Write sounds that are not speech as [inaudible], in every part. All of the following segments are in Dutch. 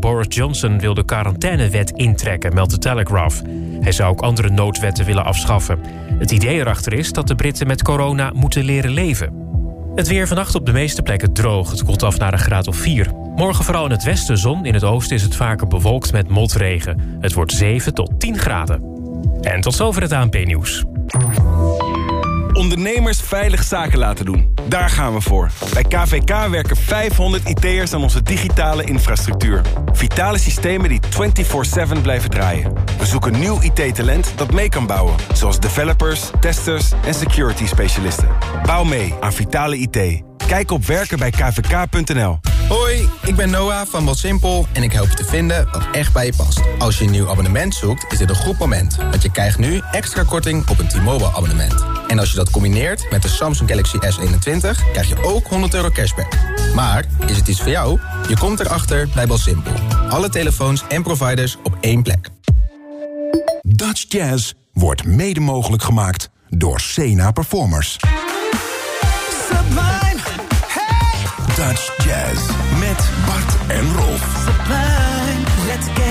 Boris Johnson wil de quarantainewet intrekken, meldt de Telegraph. Hij zou ook andere noodwetten willen afschaffen. Het idee erachter is dat de Britten met corona moeten leren leven. Het weer vannacht op de meeste plekken droog. Het koelt af naar een graad of 4. Morgen vooral in het westen zon. In het oosten is het vaker bewolkt met motregen. Het wordt 7 tot 10 graden. En tot zover het ANP-nieuws. Ondernemers veilig zaken laten doen. Daar gaan we voor. Bij KVK werken 500 IT'ers aan onze digitale infrastructuur. Vitale systemen die 24-7 blijven draaien. We zoeken nieuw IT-talent dat mee kan bouwen. Zoals developers, testers en security specialisten. Bouw mee aan Vitale IT. Kijk op werkenbijkvk.nl. Hoi, ik ben Noah van Wat Simpel en ik help je te vinden wat echt bij je past. Als je een nieuw abonnement zoekt, is dit een goed moment. Want je krijgt nu extra korting op een T-Mobile abonnement. En als je dat combineert met de Samsung Galaxy S21, krijg je ook 100 euro cashback. Maar, is het iets voor jou? Je komt erachter bij Simpel. Alle telefoons en providers op één plek. Dutch Jazz wordt mede mogelijk gemaakt door Sena Performers. Dutch Jazz met Bart en Rolf. let's get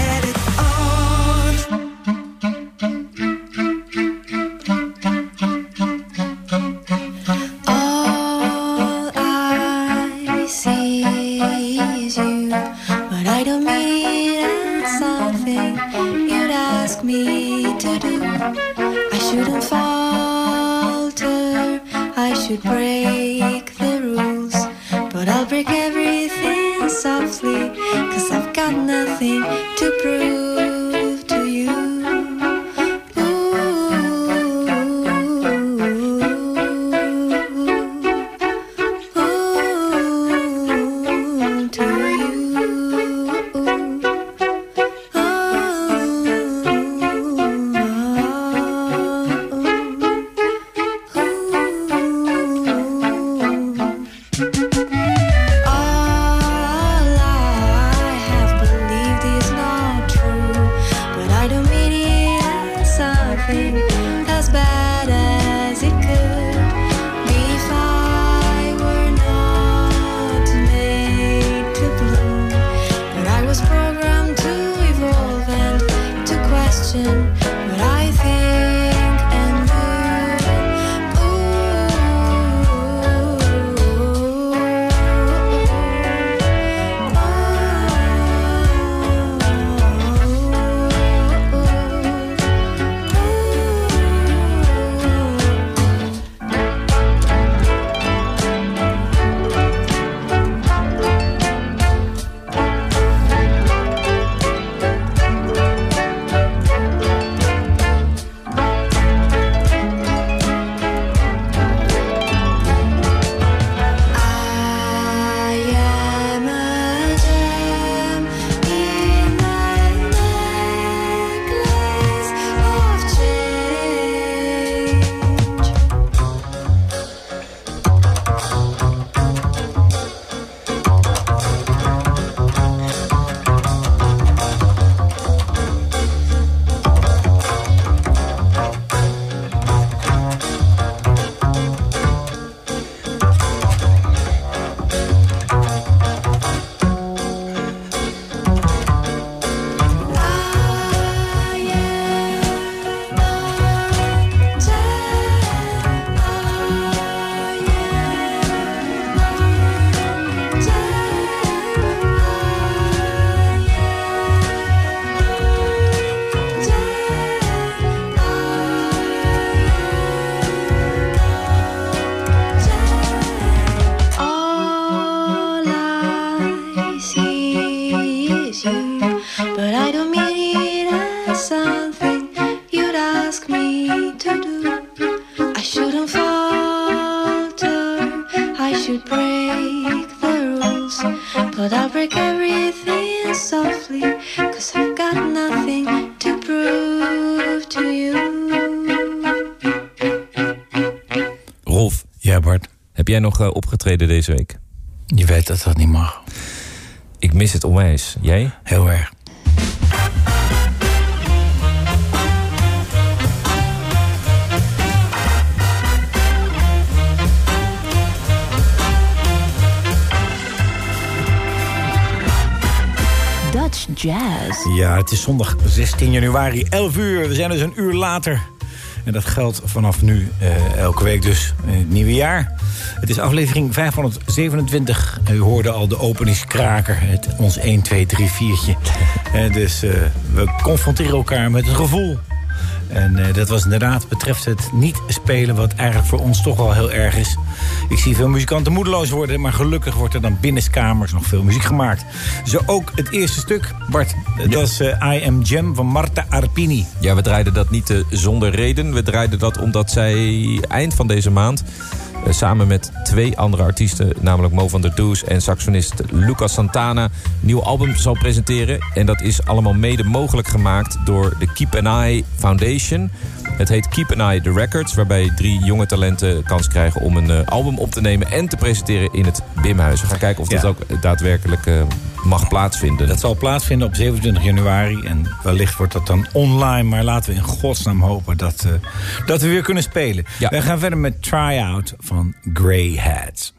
nog eh, opgetreden deze week? Je weet dat dat niet mag. Ik mis het onwijs. Jij? Heel erg. Dutch Jazz. Ja, het is zondag 16 januari, 11 uur. We zijn dus een uur later. En dat geldt vanaf nu eh, elke week dus in het nieuwe jaar. Het is aflevering 527. U hoorde al de openingskraker. Het, ons 1, 2, 3, 4'tje. En dus eh, we confronteren elkaar met een gevoel. En eh, dat was inderdaad, betreft het niet spelen... wat eigenlijk voor ons toch wel heel erg is. Ik zie veel muzikanten moedeloos worden... maar gelukkig wordt er dan binnenskamers nog veel muziek gemaakt. Zo ook het eerste stuk, Bart. Dat is eh, I Am Jam van Marta Arpini. Ja, we draaiden dat niet zonder reden. We draaiden dat omdat zij eind van deze maand... eh, samen met twee andere artiesten, namelijk Mo van der Does en saxonist Lucas Santana, een nieuw album zal presenteren. En dat is allemaal mede mogelijk gemaakt door de Keep an Eye Foundation. Het heet Keep an Eye The Records, waarbij drie jonge talenten kans krijgen om een eh, album op te nemen en te presenteren in het Bimhuis. We gaan kijken of Ja. dat ook daadwerkelijk eh, mag plaatsvinden. Dat zal plaatsvinden op 27 januari. En wellicht wordt dat dan online. Maar laten we in godsnaam hopen dat, dat we weer kunnen spelen. Ja. We gaan verder met Try Out van Grey Hats.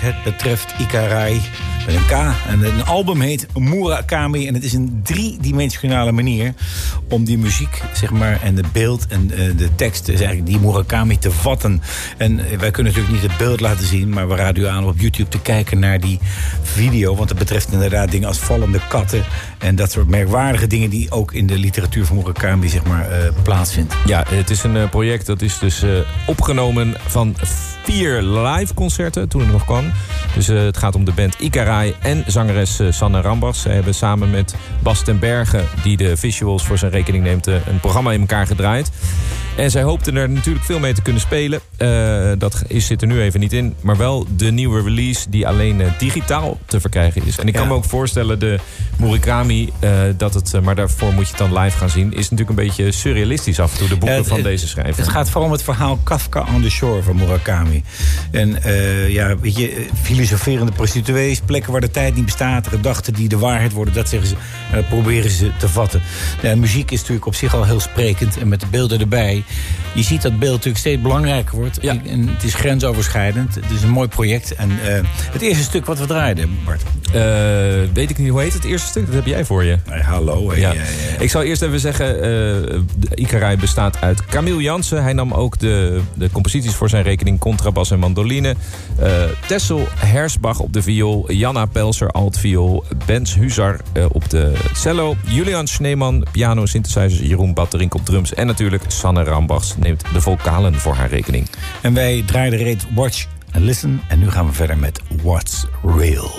Het betreft Ikarai een K. En een album heet Murakami. En het is een driedimensionale manier om die muziek, zeg maar, en het beeld en eh, de tekst, dus eigenlijk die Murakami te vatten. En eh, wij kunnen natuurlijk niet het beeld laten zien, maar we raden u aan op YouTube te kijken naar die video. Want het betreft inderdaad dingen als vallende katten en dat soort merkwaardige dingen die ook in de literatuur van Murakami, zeg maar, eh, plaatsvindt. Ja, het is een project dat is dus opgenomen van vier live concerten toen het nog kwam. Dus het gaat om de band En zangeres eh, Sanne Rambas. Zij hebben samen met Bas ten Berge, die de visuals voor zijn rekening neemt, eh, een programma in elkaar gedraaid. En zij hoopten er natuurlijk veel mee te kunnen spelen. Eh, dat is, zit er nu even niet in. Maar wel de nieuwe release die alleen digitaal te verkrijgen is. En ik kan Ja. me ook voorstellen, de Murakami, dat het, maar daarvoor moet je het dan live gaan zien... is natuurlijk een beetje surrealistisch af en toe, de boeken het- van het- deze schrijver. Het gaat vooral om het verhaal Kafka on the Shore van Murakami. En ja, weet je, filosoferende prostituees, plekken waar de tijd niet bestaat, gedachten die de waarheid worden, dat zeggen ze, dat proberen ze te vatten. Muziek is natuurlijk op zich al heel sprekend en met de beelden erbij. Je ziet dat beeld natuurlijk steeds belangrijker wordt. Ja. En het is grensoverschrijdend. Het is een mooi project. En eh, het eerste stuk wat we draaiden, Bart. Eh, weet ik niet, hoe heet het eerste stuk? Dat heb jij voor je. Hey, hallo. hey, Ja. Ik zal eerst even zeggen, eh Ikarai bestaat uit Camille Jansen. Hij nam ook de, de composities voor zijn rekening, contrabas en mandoline. Eh Tessel Hersbach op de viool, Janna Pelser altviool, Bens Huzar eh, op de cello, Julian Schneeman piano, synthesizers, Jeroen Batterink op drums en natuurlijk Sanne Rambachs neemt de vocalen voor haar rekening. En wij draaiden reeds Watch and Listen. En nu gaan we verder met What's Real.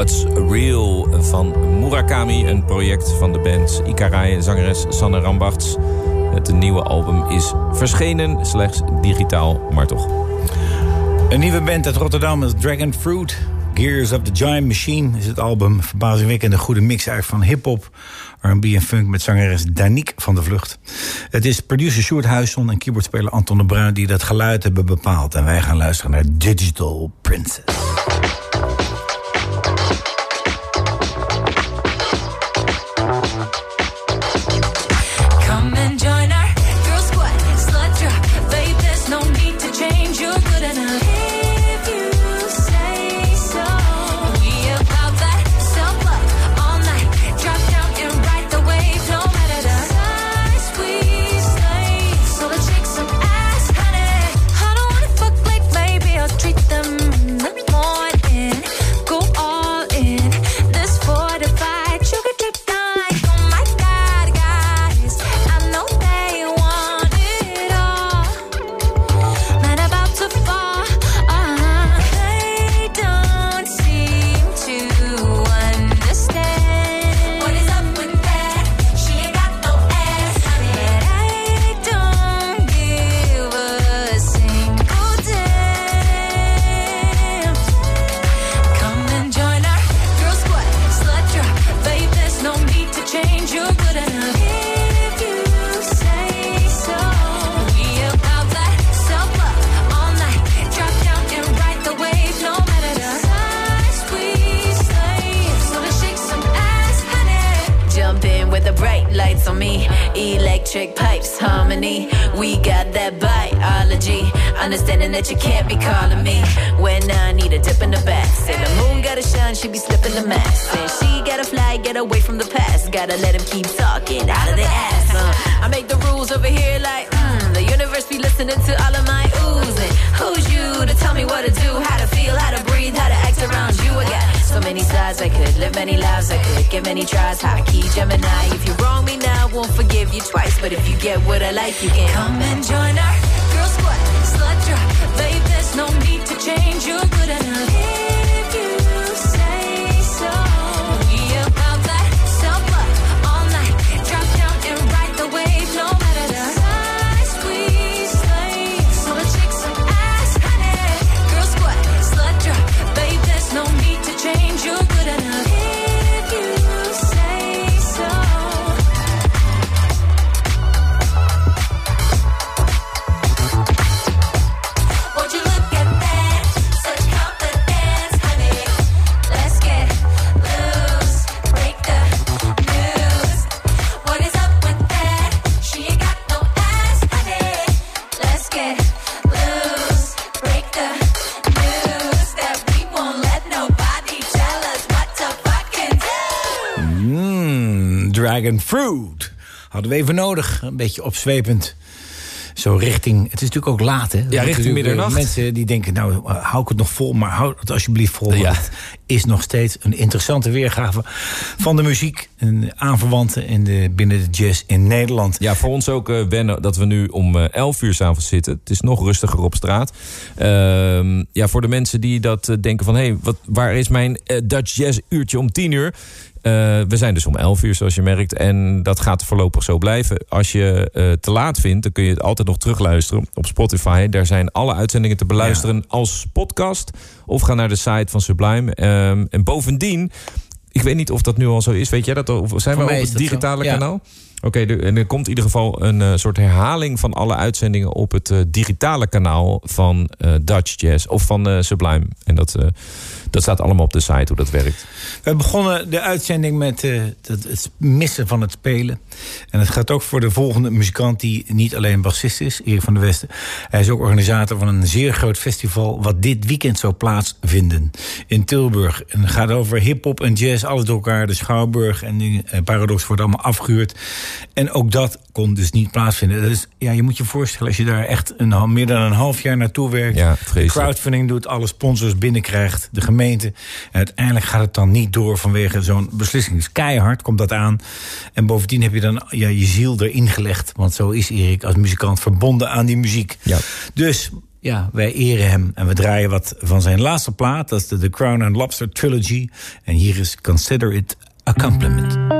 What's Real van Murakami, een project van de band Ikarai zangeres Sanne Rambachts. Het nieuwe album is verschenen, slechts digitaal, maar toch. Een nieuwe band uit Rotterdam is Dragon Fruit. Gears of the Giant Machine is het album. Verbazingwekkende goede mix uit van hip-hop, RB en funk met zangeres Danique van de Vlucht. Het is producer Sjoerd Huisson en keyboardspeler Anton de Bruin die dat geluid hebben bepaald. En wij gaan luisteren naar Digital Princess. Lights on me. Electric pipes, harmony. We got that biology. Understanding that you can't be calling me when I need a dip in the back. Say the moon gotta shine, she be slipping the mask. And she gotta fly, get away from the past. Gotta let him keep talking out of the ass. Uh, I make the rules over here like, the universe be listening to all of my oohs. And who's you to tell me what to do, how to feel, how to breathe, how to act around you? I got so many sides I could live many lives I could give many tries. High key Gemini. If you wrong me now, won't forgive you twice. But if you get what I like, you can come and join our girl squad. Slut drop, babe. There's no need to change. You're good enough. Dragon fruit. Hadden we even nodig. Een beetje opzwepend. Zo richting... Het is natuurlijk ook laat, hè? Zijn richting eh, middernacht. Mensen die denken, nou, eh, hou ik het nog vol. Maar hou het alsjeblieft vol. Ja. Het is nog steeds een interessante weergave van de muziek. En aanverwanten in de, binnen de jazz in Nederland. Ja, voor ons ook eh, wennen dat we nu om eh, 11 uur s'avonds zitten. Het is nog rustiger op straat. Ehm, ja, voor de mensen die dat eh, denken van... hé, hey, wat waar is mijn eh, Dutch Jazz uurtje om 10 uur? Eh, we zijn dus om 11 uur, zoals je merkt. En dat gaat voorlopig zo blijven. Als je eh, te laat vindt, dan kun je het altijd nog terugluisteren op Spotify. Daar zijn alle uitzendingen te beluisteren als podcast. Of ga naar de site van Sublime. Ehm, en bovendien... Ik weet niet of dat nu al zo is. Weet jij dat? Of zijn Voor we op het digitale ja. Oké, de- er komt in ieder geval een eh, soort herhaling van alle uitzendingen op het eh, digitale kanaal van eh, Dutch Jazz of van Sublime. En dat, dat staat allemaal op de site hoe dat werkt. We begonnen de uitzending met het, missen van het spelen. En het gaat ook voor de volgende muzikant die niet alleen bassist is, Erik van der Westen. Hij is ook organisator van een zeer groot festival wat dit weekend zou plaatsvinden in Tilburg. En het gaat over hip-hop en jazz, alles door elkaar. De Schouwburg en Paradox wordt allemaal afgehuurd. En ook dat kon dus niet plaatsvinden. Dus ja, je moet je voorstellen als je daar echt een, meer dan een half jaar naartoe werkt. Ja, crowdfunding doet, alle sponsors binnenkrijgt, de gemeente. En uiteindelijk gaat het dan niet door vanwege zo'n beslissing. Dus keihard komt dat aan. En bovendien heb je dan ja, je ziel erin gelegd. Want zo is Erik als muzikant verbonden aan die muziek. Ja. Dus ja, wij eren hem en we draaien wat van zijn laatste plaat. Dat is de The Crown and Lobster Trilogy. En hier is Consider It a Compliment.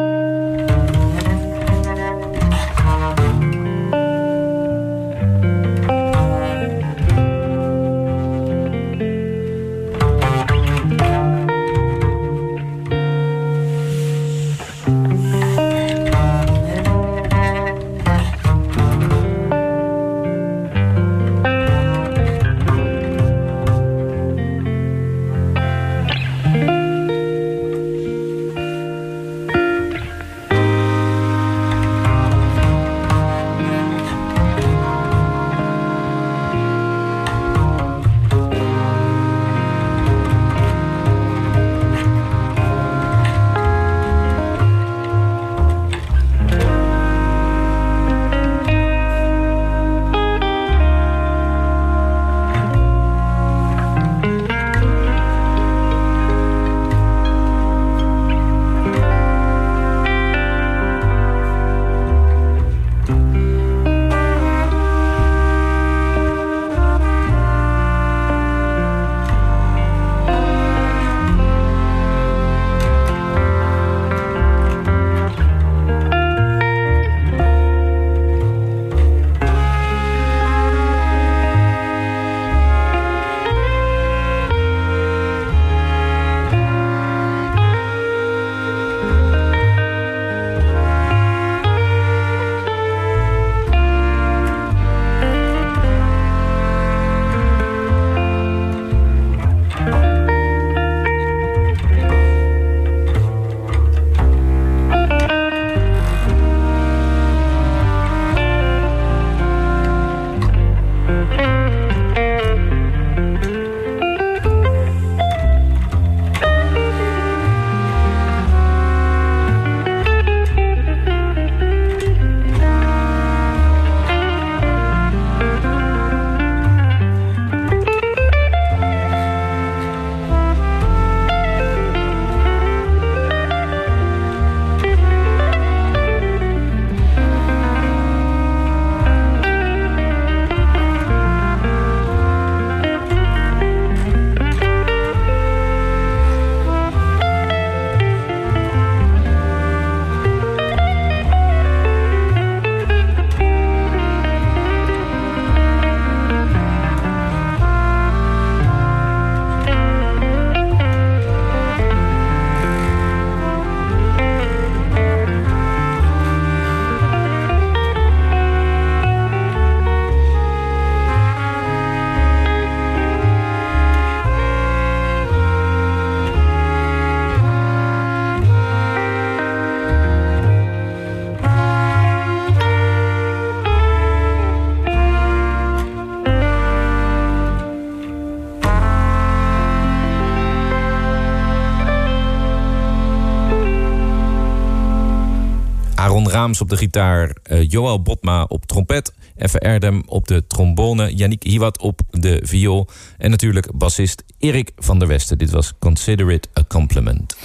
Raams op de gitaar. eh, Joël Botma op trompet. Effe Erdem op de trombone. Yannick Hiwat op de viool. En natuurlijk bassist Erik van der Westen. Dit was Consider It a Compliment.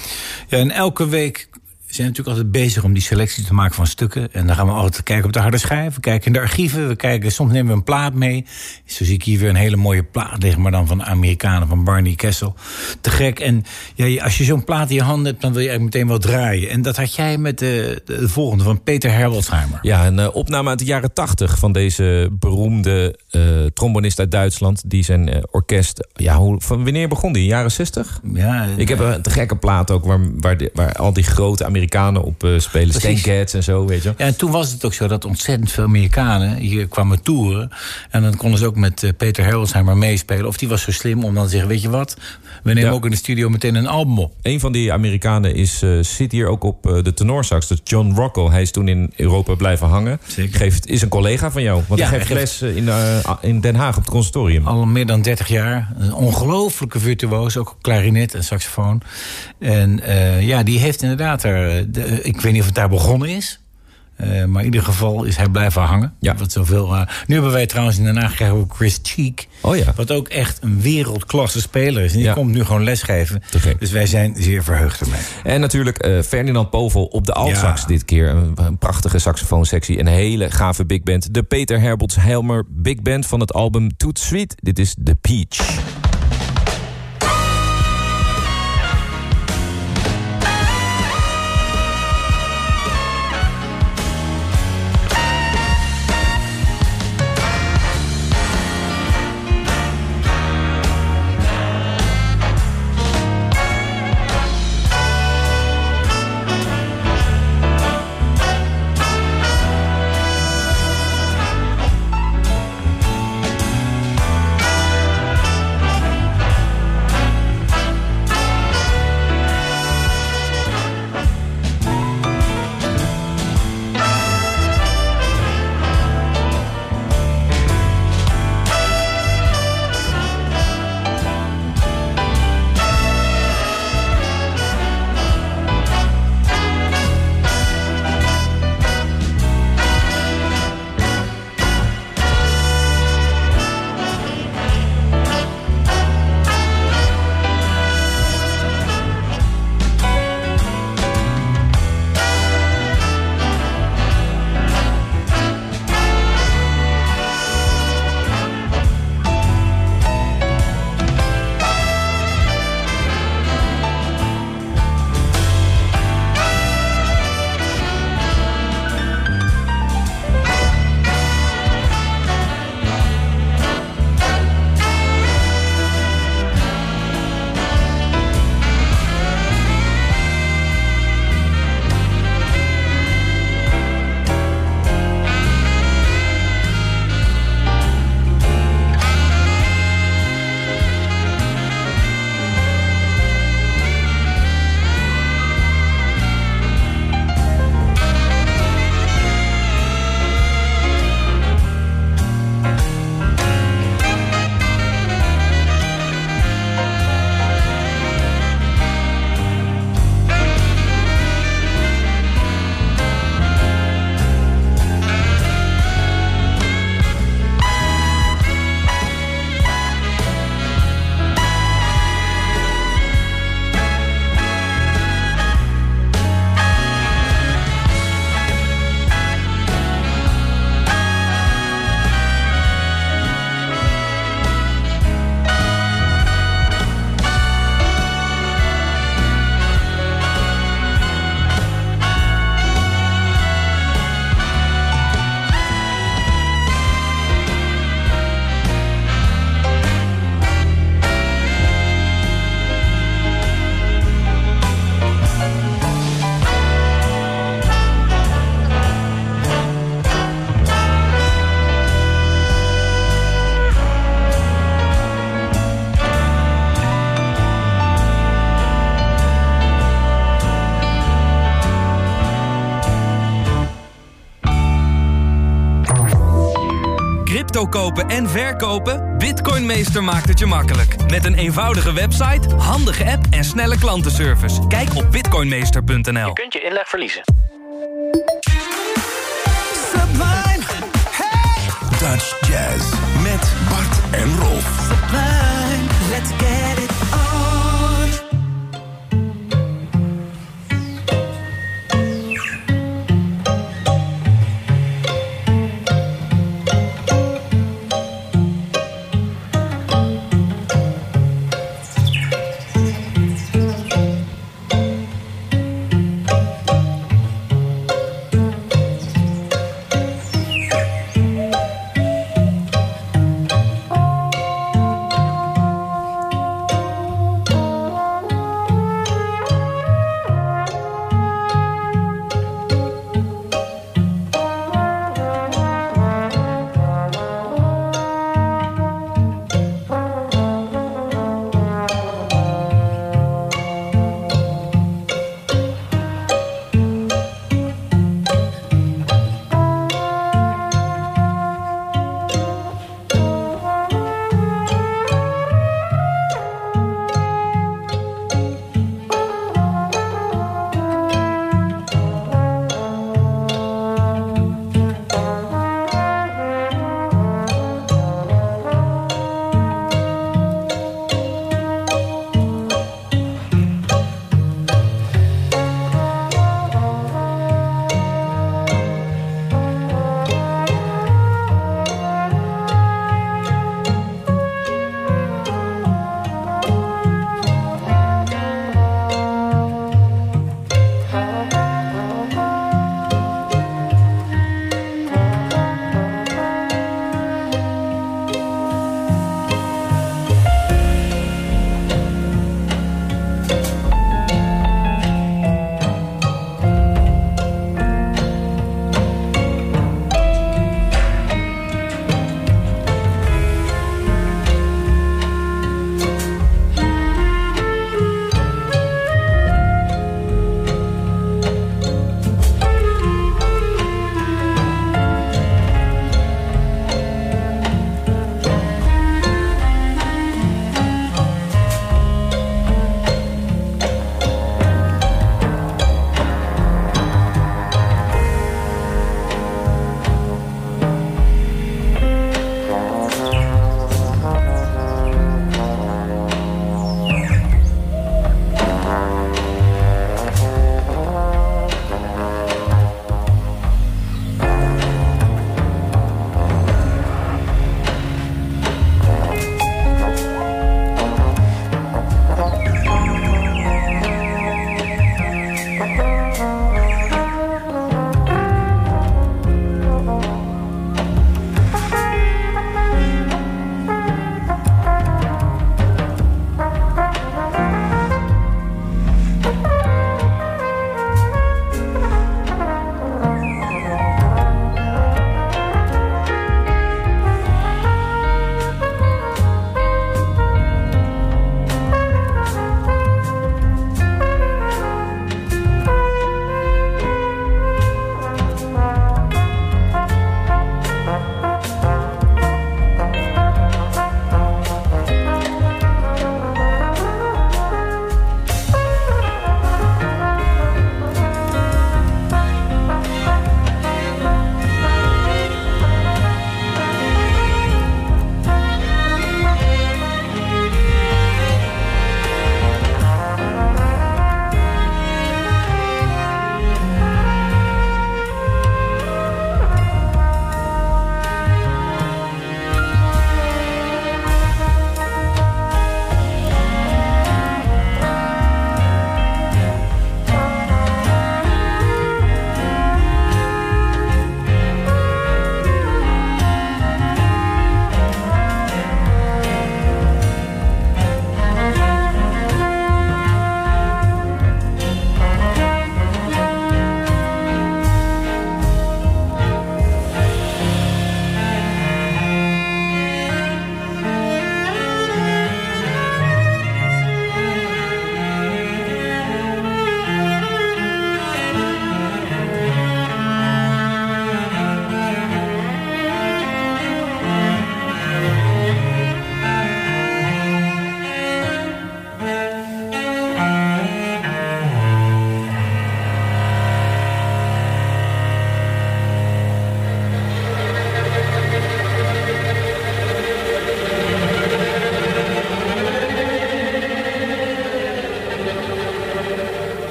Ja, en elke week zijn natuurlijk altijd bezig om die selectie te maken van stukken. En dan gaan we altijd kijken op de harde schijf. We kijken in de archieven. We kijken, soms nemen we een plaat mee. Zo zie ik hier weer een hele mooie plaat liggen. Maar dan van de Amerikanen, van Barney Kessel. Te gek. En ja, als je zo'n plaat in je hand hebt, dan wil je eigenlijk meteen wel draaien. En dat had jij met de, de, de volgende van Peter Herbolzheimer. Ja, een eh, opname uit de jaren tachtig van deze beroemde eh, trombonist uit Duitsland. Die zijn eh, orkest. Ja, hoe, van wanneer begon die? Jaren 60? Ja, Ik heb een te gekke plaat ook waar, waar, de- waar al die grote Amerikanen op eh, spelen. Stan Precies. Getz en zo, weet je. Ja, en toen was het ook zo dat ontzettend veel Amerikanen hier kwamen toeren. En dan konden ze ook met eh, Peter Herbolzheimer meespelen. Of die was zo slim om dan te zeggen, weet je wat? We nemen Ja. ook in de studio meteen een album op. Een van die Amerikanen is, eh, zit hier ook op de tenorsax. Dat is John Rockwell. Hij is toen in Europa blijven hangen. Zeker. Geeft, is een collega van jou. Want Ja, hij geeft les in, in Den Haag op het conservatorium. Al meer dan 30 jaar. Een ongelofelijke virtuoos, ook klarinet en saxofoon. En ja, die heeft inderdaad er... eh, de- ik weet niet of het daar begonnen is. Eh, maar in ieder geval is hij blijven hangen. Ja. Wat zoveel, eh, nu hebben wij trouwens in Den Haag krijgen we ook Chris Cheek. Oh ja. Wat ook echt een wereldklasse speler is. En die Ja. komt nu gewoon lesgeven. Dus wij zijn zeer verheugd ermee. En natuurlijk eh, Ferdinand Povel op de altsax Ja. dit keer. Een, een prachtige saxofoonsectie. Een hele gave big band. De Peter Herbolts Helmer Big Band van het album Toot Sweet. Dit is The Peach. crypto kopen en verkopen? Bitcoinmeester maakt het je makkelijk. Met een eenvoudige website, handige app en snelle klantenservice. Kijk op bitcoinmeester.nl. Je kunt je inleg verliezen. Dutch Jazz met Bart en Rolf.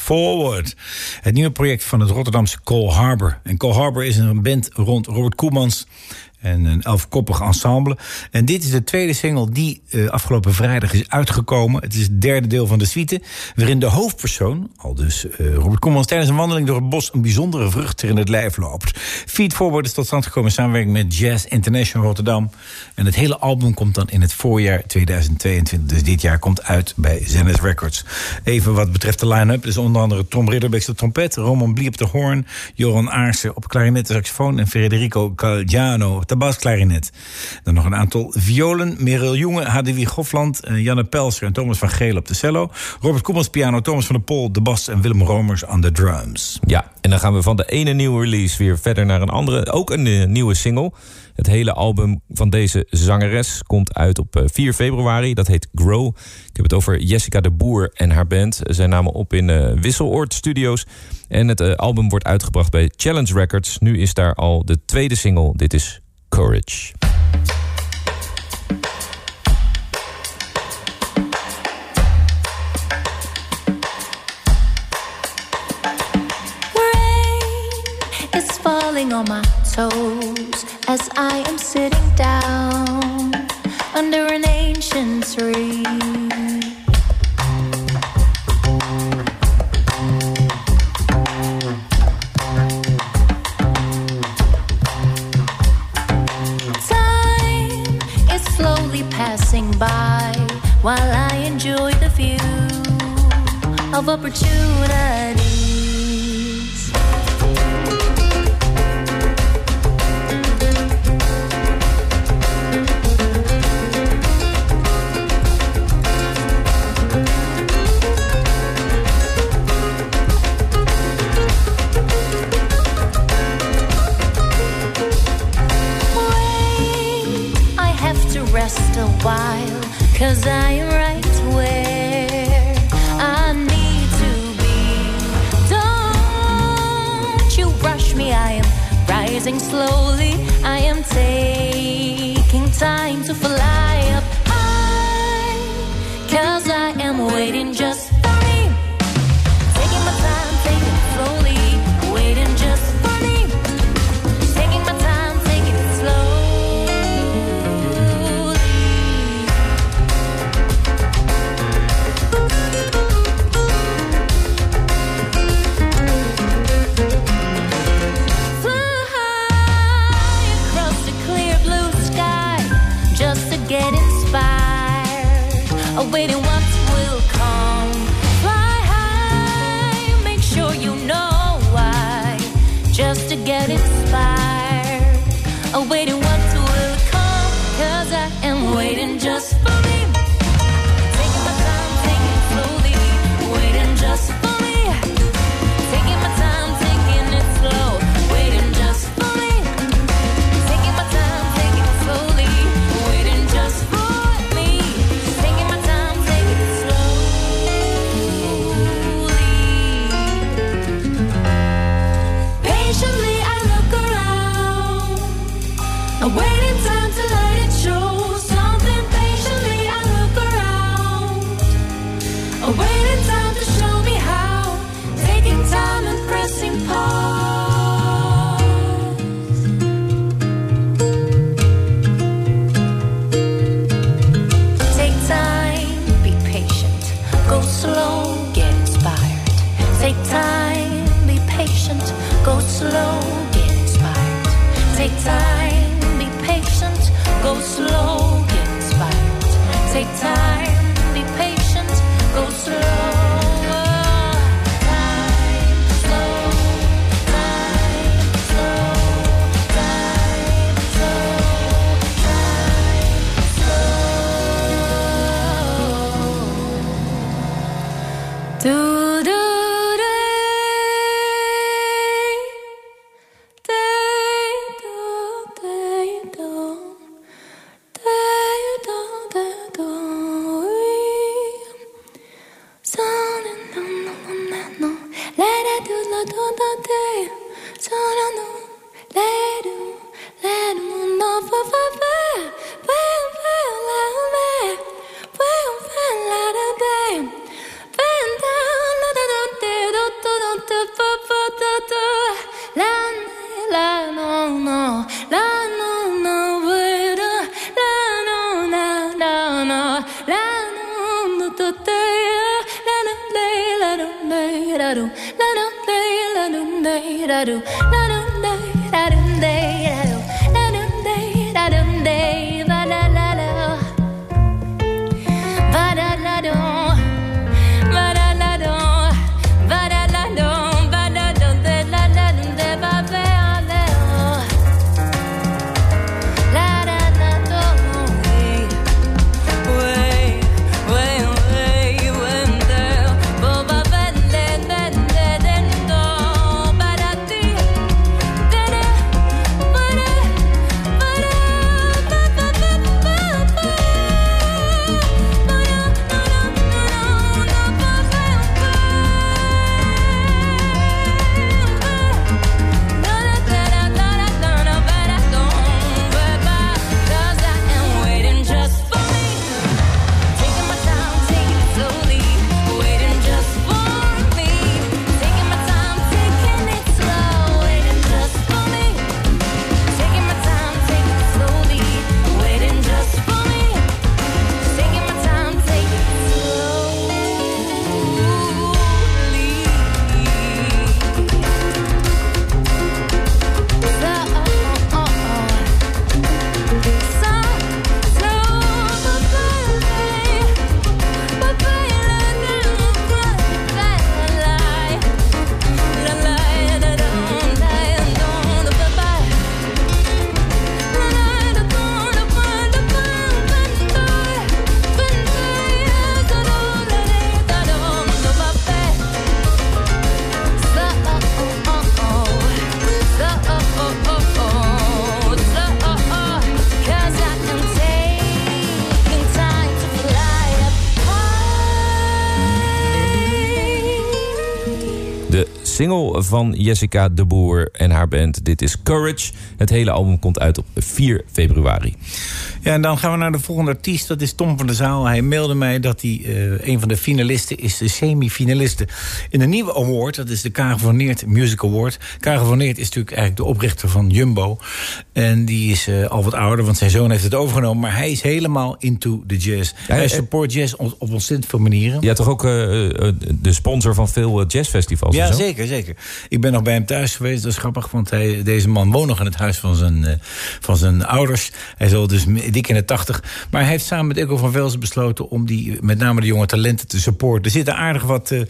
Forward. Het nieuwe project van het Rotterdamse Cole Harbor. En Cole Harbor is een band rond Robert Koemans een elfkoppig ensemble. En dit is de tweede single die uh, afgelopen vrijdag is uitgekomen. Het is het derde deel van de suite, waarin de hoofdpersoon, al dus uh, Robert Koemans... tijdens een wandeling door het bos een bijzondere vrucht in het lijf loopt. Feed Forward is tot stand gekomen in samenwerking met Jazz International Rotterdam. En het hele album komt dan in het voorjaar 2022. Dus dit jaar komt uit bij Zenith Records. Even wat betreft de line-up. Dus onder andere Tom Ridderbeek op trompet... Roman Blie op de hoorn, Joran Aarsen op klarinet en saxofoon... en Federico Calgiano op de basklarinet. Dan nog een aantal violen. Merel Jonge, Hadewig Hofland, eh, Janne Pelser en Thomas van Geel op de cello. Robert Koemans piano, Thomas van der Pol, de bas en Willem Romers aan de drums. Ja, en dan gaan we van de ene nieuwe release weer verder naar een andere. Ook een uh, nieuwe single. Het hele album van deze zangeres komt uit op 4 uh, februari. Dat heet Grow. Ik heb het over Jessica de Boer en haar band. Zij namen op in Wisseloord Studios. En het album wordt uitgebracht bij Challenge Records. Nu is daar al de tweede single. Dit is Courage. Is falling on my toes as I am sitting down under an ancient tree. By while I enjoy the view of opportunity. A while, cause I am right where I need to be. Don't you rush me, I am rising slowly, I am taking time to fly up high, cause I am waiting just Go slow, get inspired. Take time, be patient. Go slow, get inspired. Take time. Van Jessica de Boer en haar band. Dit is Courage. Het hele album komt uit op 4 februari. Ja, en dan gaan we naar de volgende artiest. Dat is Tom van der Zaal. Hij mailde mij dat hij eh, een van de finalisten is. De semi-finalisten in de nieuwe award. Dat is de Karel van Neert Music Award. Karel van Neert is natuurlijk eigenlijk de oprichter van Jumbo. En die is eh, al wat ouder, want zijn zoon heeft het overgenomen. Maar hij is helemaal into the jazz. hij hij- support jazz op, op ontzettend veel manieren. Je hebt toch ook eh, eh, de sponsor van veel eh, jazzfestivals? Ja, zeker, zeker. Ik ben nog bij hem thuis geweest. Dat is grappig, want hij, deze man woont nog in het huis van zijn, eh, van zijn ouders. Hij is al dus dik in de tachtig. Maar hij heeft samen met Eco van Velzen besloten... om die, met name de jonge talenten te supporten. Er zitten aardig wat eh,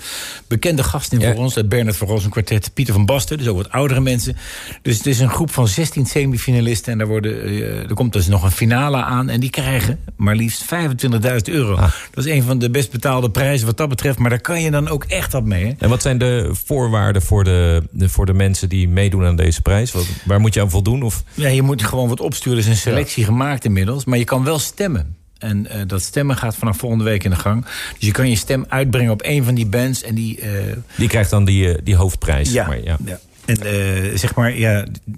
bekende gasten in voor ons. Dat Bernard van Rossen kwartet, Pieter van Basten. Dus ook wat oudere mensen. Dus het is een groep van 16 semifinalisten. En daar worden, eh, er komt dus nog een finale aan. En die krijgen maar liefst 25.000 euro. Dat is een van de best betaalde prijzen wat dat betreft. Maar daar kan je dan ook echt wat mee. Hè? En wat zijn de voorwaarden voor de, de, voor de mensen die meedoen aan deze prijs? Wat, waar moet je aan voldoen? Of? Ja, je moet gewoon wat opsturen. Er is een selectie gemaakt inmiddels. Maar je kan wel stemmen. En eh, dat stemmen gaat vanaf volgende week in de gang. Dus je kan je stem uitbrengen op een van die bands. En die, eh, Die krijgt dan die, eh, die hoofdprijs. Ja, maar, ja. ja. En eh, zeg maar, ja,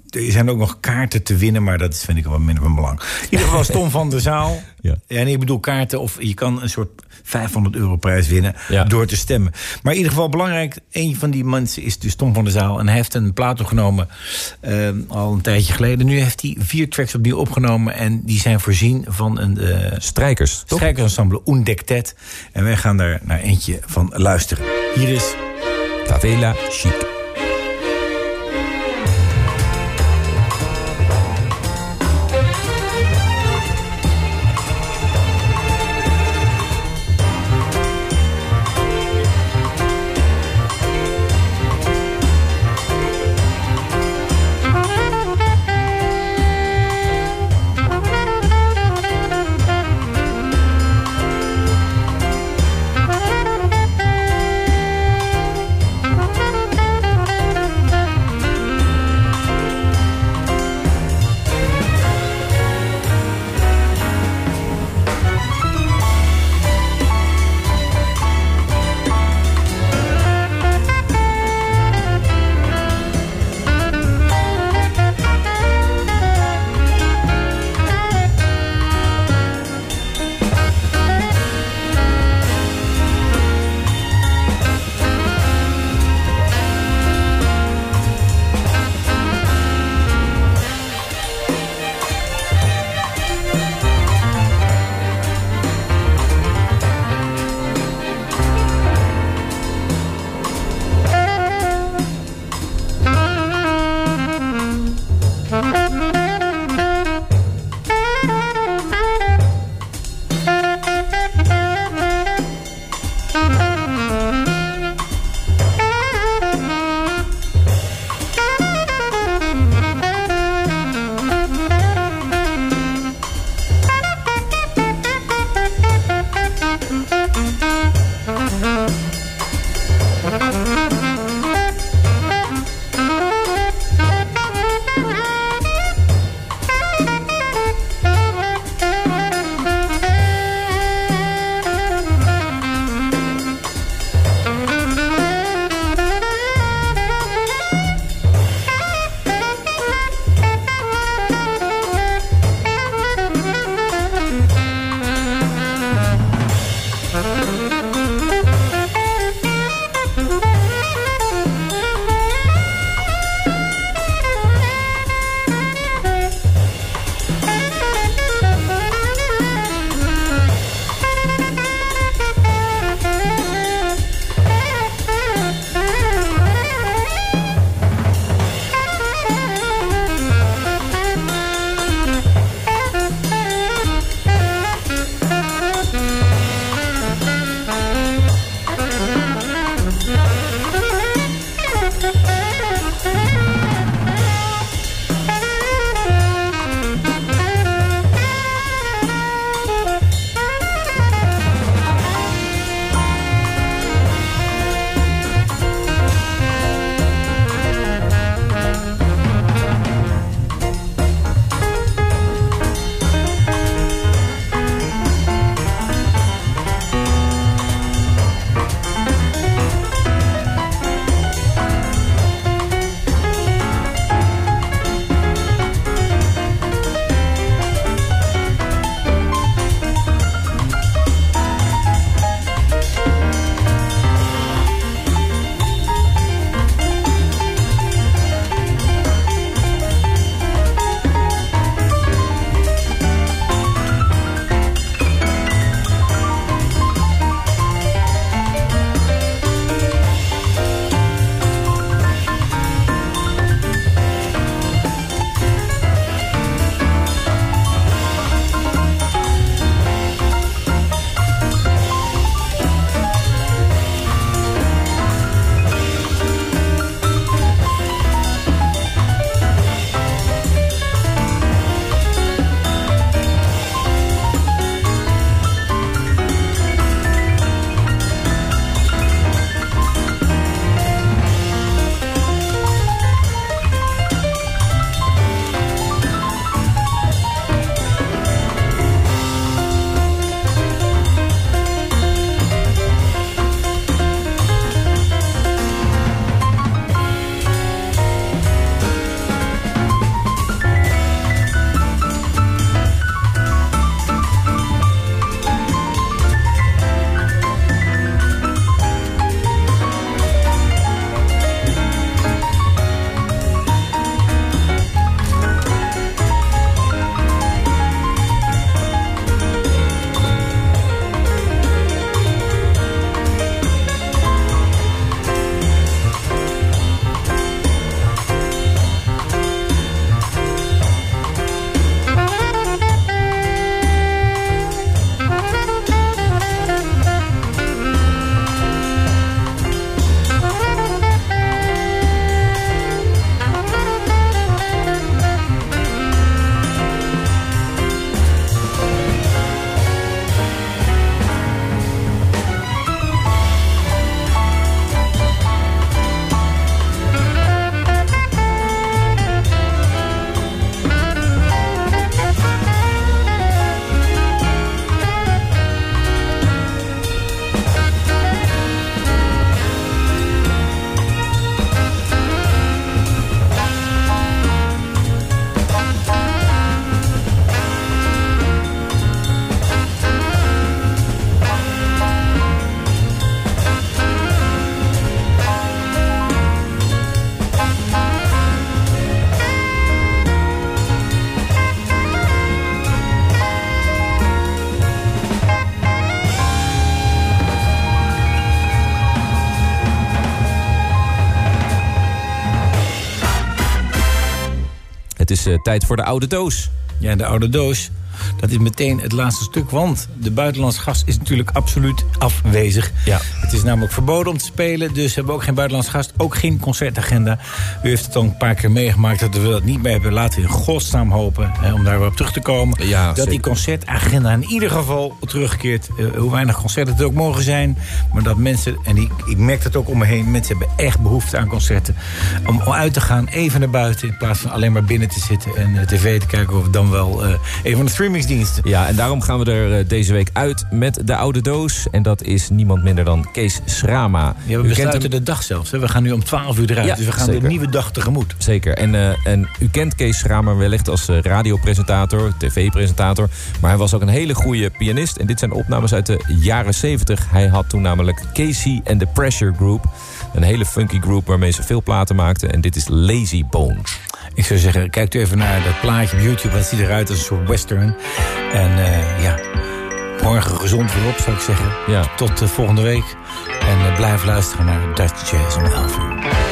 er zijn ook nog kaarten te winnen, maar dat vind ik wel minder van belang. In ieder geval Tom van der Zaal. [laughs] Ja. Ja, nee, ik bedoel kaarten, of je kan een soort 500 euro prijs winnen Ja. door te stemmen. Maar in ieder geval belangrijk, een van die mensen is dus Tom van der Zaal. En hij heeft een plaat opgenomen eh, al een tijdje geleden. Nu heeft hij vier tracks opnieuw opgenomen en die zijn voorzien van een eh Strijkers, toch? strijkersensemble Undectet. En wij gaan daar naar eentje van luisteren. Hier is Favela Chic. Eh, tijd voor de oude doos. Ja, de oude doos. Dat is meteen het laatste stuk, want de buitenlandse gast is natuurlijk absoluut afwezig. Ja. Het is namelijk verboden om te spelen, dus we hebben ook geen buitenlandse gast, ook geen concertagenda. U heeft het al een paar keer meegemaakt dat we dat niet meer hebben. Laten we in godsnaam hopen, hè, om daar weer op terug te komen, Ja, dat die concertagenda in ieder geval terugkeert. Eh, hoe weinig concerten het ook mogen zijn, maar dat mensen, en ik, ik merk dat ook om me heen, mensen hebben echt behoefte aan concerten. Om, om uit te gaan, even naar buiten, in plaats van alleen maar binnen te zitten en eh, tv te kijken of dan wel eh, een van de streaming Ja, en daarom gaan we er eh, deze week uit met de oude doos. En dat is niemand minder dan Kees Schrama. Ja, we U kent besluiten hem- de dag zelfs. Hè. We gaan nu om 12 uur eruit. Ja, dus we gaan zeker. de nieuwe dag tegemoet. Zeker. En, eh, en u kent Kees Schramer wellicht als eh, radiopresentator, tv-presentator. Maar hij was ook een hele goede pianist. En dit zijn opnames uit de jaren 70. Hij had toen namelijk Casey and the Pressure Group. Een hele funky group waarmee ze veel platen maakten. En dit is Lazy Bones. Ik zou zeggen, kijkt u even naar dat plaatje op YouTube. Dat ziet eruit als een soort western. En eh, ja, morgen gezond weer op, zou ik zeggen. Ja. Tot eh, volgende week. En eh, blijf luisteren naar Dutch Jazz om 11 uur.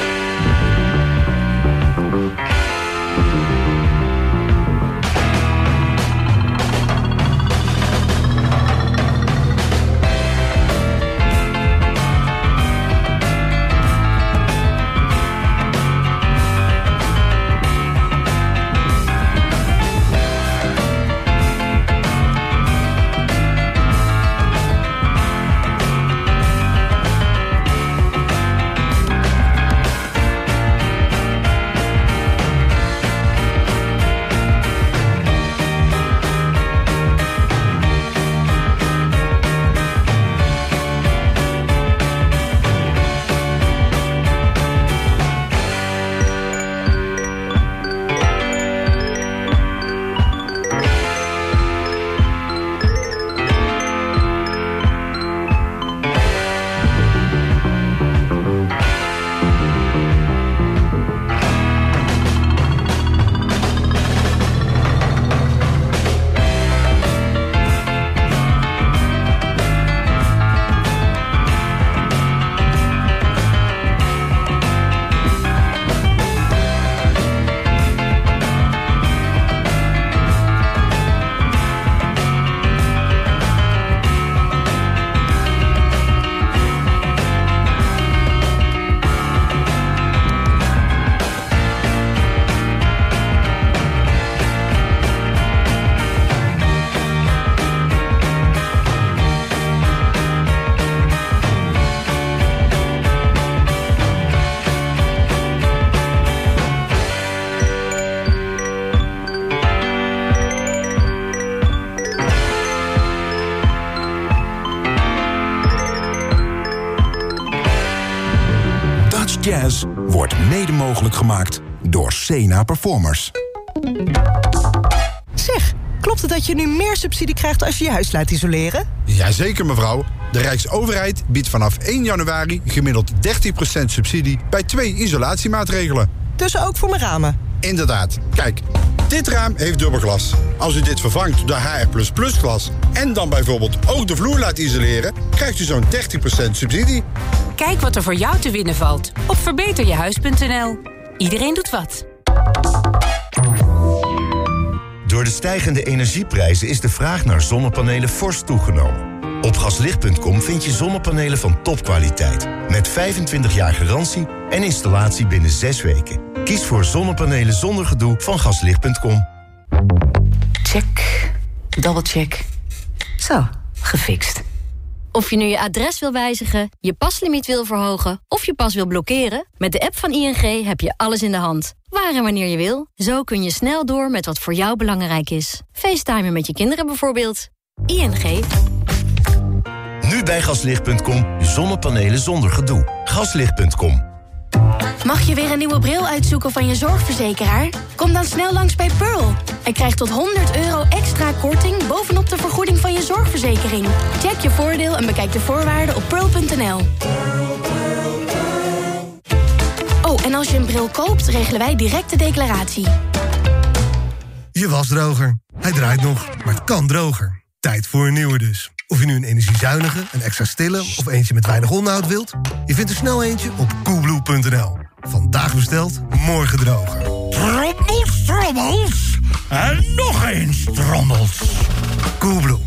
Gemaakt door Sena Performers. Zeg, klopt het dat je nu meer subsidie krijgt als je je huis laat isoleren? Jazeker mevrouw. De Rijksoverheid biedt vanaf 1 januari gemiddeld 30% subsidie bij twee isolatiemaatregelen. Dus ook voor mijn ramen? Inderdaad. Kijk, dit raam heeft dubbelglas. Als u dit vervangt door HR++ glas en dan bijvoorbeeld ook de vloer laat isoleren... krijgt u zo'n 30% subsidie. Kijk wat er voor jou te winnen valt op verbeterjehuis.nl. Iedereen doet wat. Door de stijgende energieprijzen is de vraag naar zonnepanelen fors toegenomen. Op gaslicht.com vind je zonnepanelen van topkwaliteit. Met 25 jaar garantie en installatie binnen 6 weken. Kies voor zonnepanelen zonder gedoe van gaslicht.com. Check. Double check. Zo, gefixt. Of je nu je adres wil wijzigen, je paslimiet wil verhogen of je pas wil blokkeren, met de app van ING heb je alles in de hand. Waar en wanneer je wil. Zo kun je snel door met wat voor jou belangrijk is. FaceTimen met je kinderen bijvoorbeeld. ING. Nu bij gaslicht.com zonnepanelen zonder gedoe. Gaslicht.com. Mag je weer een nieuwe bril uitzoeken van je zorgverzekeraar? Kom dan snel langs bij Pearl. En krijg tot 100 euro extra korting bovenop de vergoeding van je zorgverzekering. Check je voordeel en bekijk de voorwaarden op pearl.nl. Oh, en als je een bril koopt, regelen wij direct de declaratie. Je wasdroger. Hij draait nog, maar het kan droger. Tijd voor een nieuwe dus. Of je nu een energiezuinige, een extra stille of eentje met weinig onderhoud wilt... je vindt er snel eentje op coolblue.nl. Vandaag besteld, morgen droger. Trommels, trommels. En nog eens trommels. Coolblue.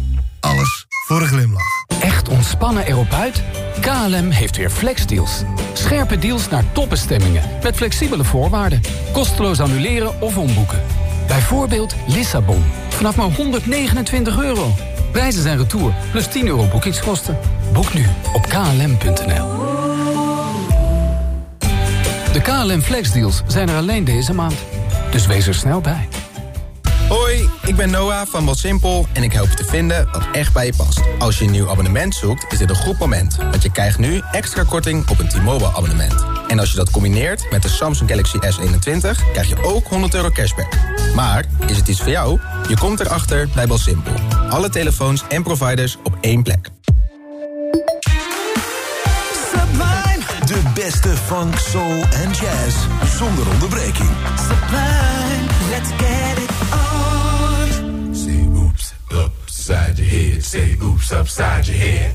Alles voor een glimlach. Echt ontspannen erop uit? KLM heeft weer flexdeals. Scherpe deals naar topbestemmingen. Met flexibele voorwaarden. Kosteloos annuleren of omboeken. Bijvoorbeeld Lissabon. Vanaf maar 129 euro. Prijzen zijn retour, plus 10 euro boekingskosten. Boek nu op klm.nl. De KLM Flexdeals zijn er alleen deze maand. Dus wees er snel bij. Hoi, ik ben Noah van Wat Simpel en ik help je te vinden wat echt bij je past. Als je een nieuw abonnement zoekt, is dit een goed moment. Want je krijgt nu extra korting op een T-Mobile abonnement. En als je dat combineert met de Samsung Galaxy S21, krijg je ook 100 euro cashback. Maar, is het iets voor jou? Je komt erachter bij Bel Simpel. Alle telefoons en providers op één plek. Sublime. De beste funk, soul en jazz zonder onderbreking. Sublime, let's get it on. Say oops, upside your head. Say oops, upside your head.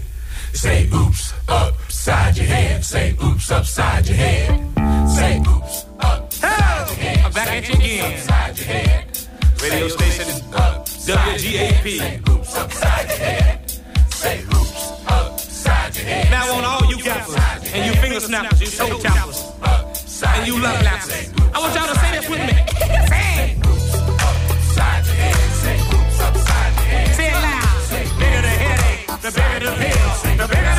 Say oops, upside your head. Say oops, upside your head. Say oops, upside your head. I'm back at you again. Upside your head. Radio station is WGAP. Say oops, upside your head. Say oops, upside your head. Now on all you gappers and you finger snappers, you toe tappers, and you love lappers. I want y'all to say this with me. Say it. Upside your head. Say oops, upside your head. Say it loud. Bigger the headache, the bigger the pain.